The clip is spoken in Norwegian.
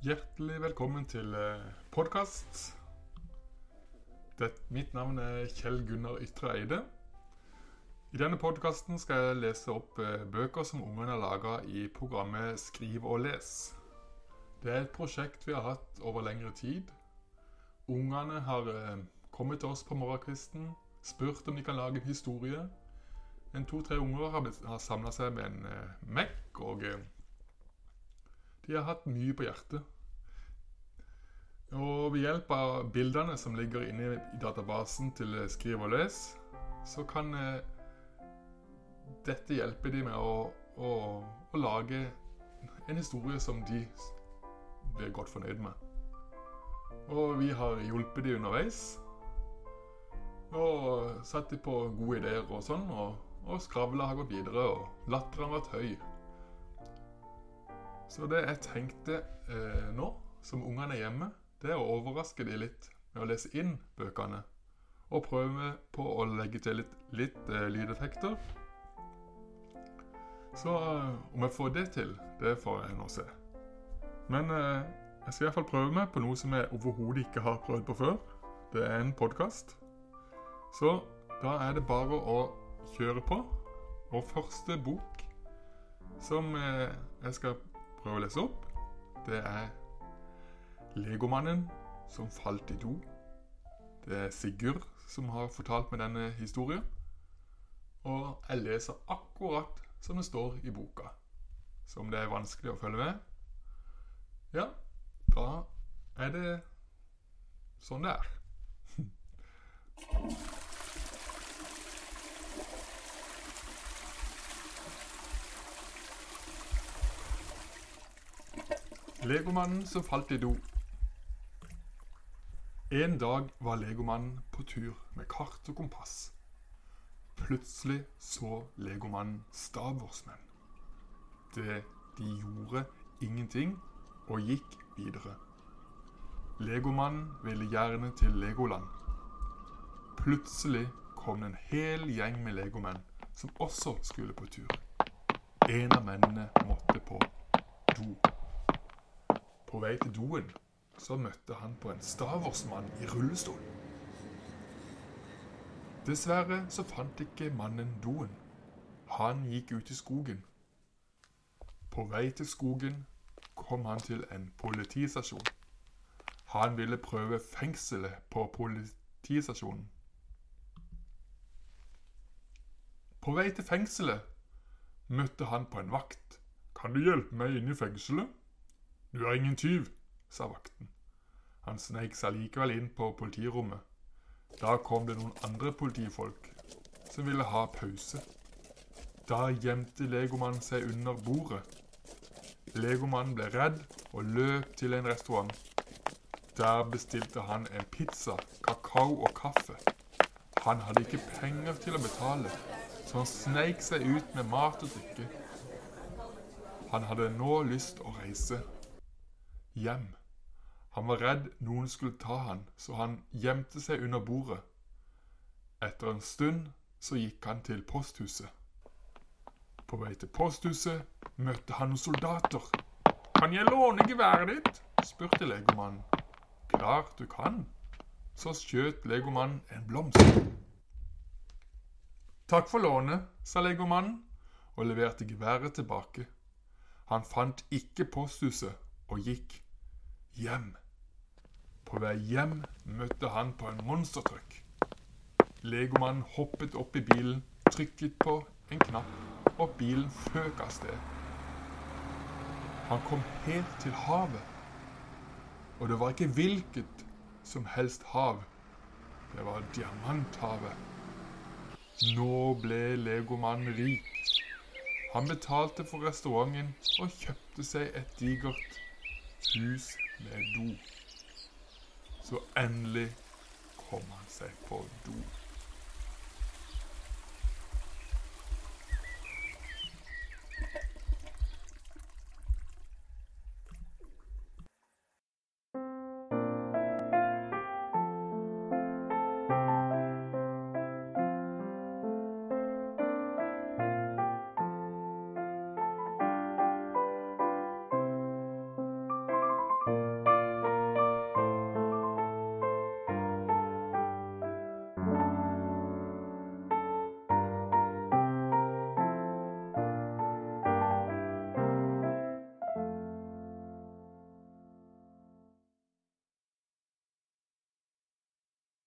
Hjertelig velkommen til podkast. Mitt navn er Kjell Gunnar Ytre Eide. I denne podkasten skal jeg lese opp eh, bøker som ungene har laga i programmet Skriv og les. Det er et prosjekt vi har hatt over lengre tid. Ungene har eh, kommet til oss på morgenkvisten, spurt om de kan lage en historie. En to-tre unger har, samla seg med en eh, Mac, og de har hatt mye på hjertet. Og ved hjelp av bildene som ligger inne i databasen til Skriv og les, så kan eh, dette hjelpe dem med å, å, å, lage en historie som de blir godt fornøyd med. Og vi har hjulpet dem underveis. Og satt dem på gode ideer og sånn. Og, og skravla har gått videre, og latteren har vært høy. Så det jeg tenkte eh, nå, som ungene er hjemme det er å overraske de litt med å lese inn bøkene. Og prøve på å legge til litt, litt eh, lydeffekter. Så uh, om jeg får det til, det får jeg nå se. Men eh, jeg skal i hvert fall prøve meg på noe som jeg overhodet ikke har prøvd på før. Det er en podkast. Så da er det bare å kjøre på. Og første bok som jeg skal prøve å lese opp, det er Legomannen som falt i do. Det er Sigurd som har fortalt meg denne historien. Og jeg leser akkurat som det står i boka. Så om det er vanskelig å følge med, ja, da er det sånn det er. Legomannen som falt i do. En dag var legomannen på tur med kart og kompass. Plutselig så legomannen stavårsmenn. Det de gjorde ingenting og gikk videre. Legomannen ville gjerne til Legoland. Plutselig kom det en hel gjeng med legomenn som også skulle på tur. En av mennene måtte på do. På vei til doen så møtte han på en Stavårsmann i rullestol. Dessverre så fant ikke mannen doen. Han gikk ut i skogen. På vei til skogen kom han til en politistasjon. Han ville prøve fengselet på politistasjonen. På vei til fengselet møtte han på en vakt. Kan du hjelpe meg inn i fengselet? Du er ingen tyv, sa vakten. Han sneik seg likevel inn på politirommet. Da kom det noen andre politifolk som ville ha pause. Da gjemte legomannen seg under bordet. Legomannen ble redd og løp til en restaurant. Der bestilte han en pizza, kakao og kaffe. Han hadde ikke penger til å betale, så han sneik seg ut med mat og drikke. Han hadde nå lyst å reise hjem. Han var redd noen skulle ta han, så han gjemte seg under bordet. Etter en stund så gikk han til posthuset. På vei til posthuset møtte han noen soldater. Kan jeg låne geværet ditt? spurte legomannen. Klart du kan. Så skjøt legomannen en blomst. Takk for lånet, sa legomannen og leverte geværet tilbake. Han fant ikke posthuset og gikk hjem. På vei hjem møtte han på en monstertruck. Legomannen hoppet opp i bilen, trykket på en knapp, og bilen føk av sted. Han kom helt til havet. Og det var ikke hvilket som helst hav. Det var diamanthavet. Nå ble legomannen rik. Han betalte for restauranten og kjøpte seg et digert hus med do. Så endelig kom han seg på do.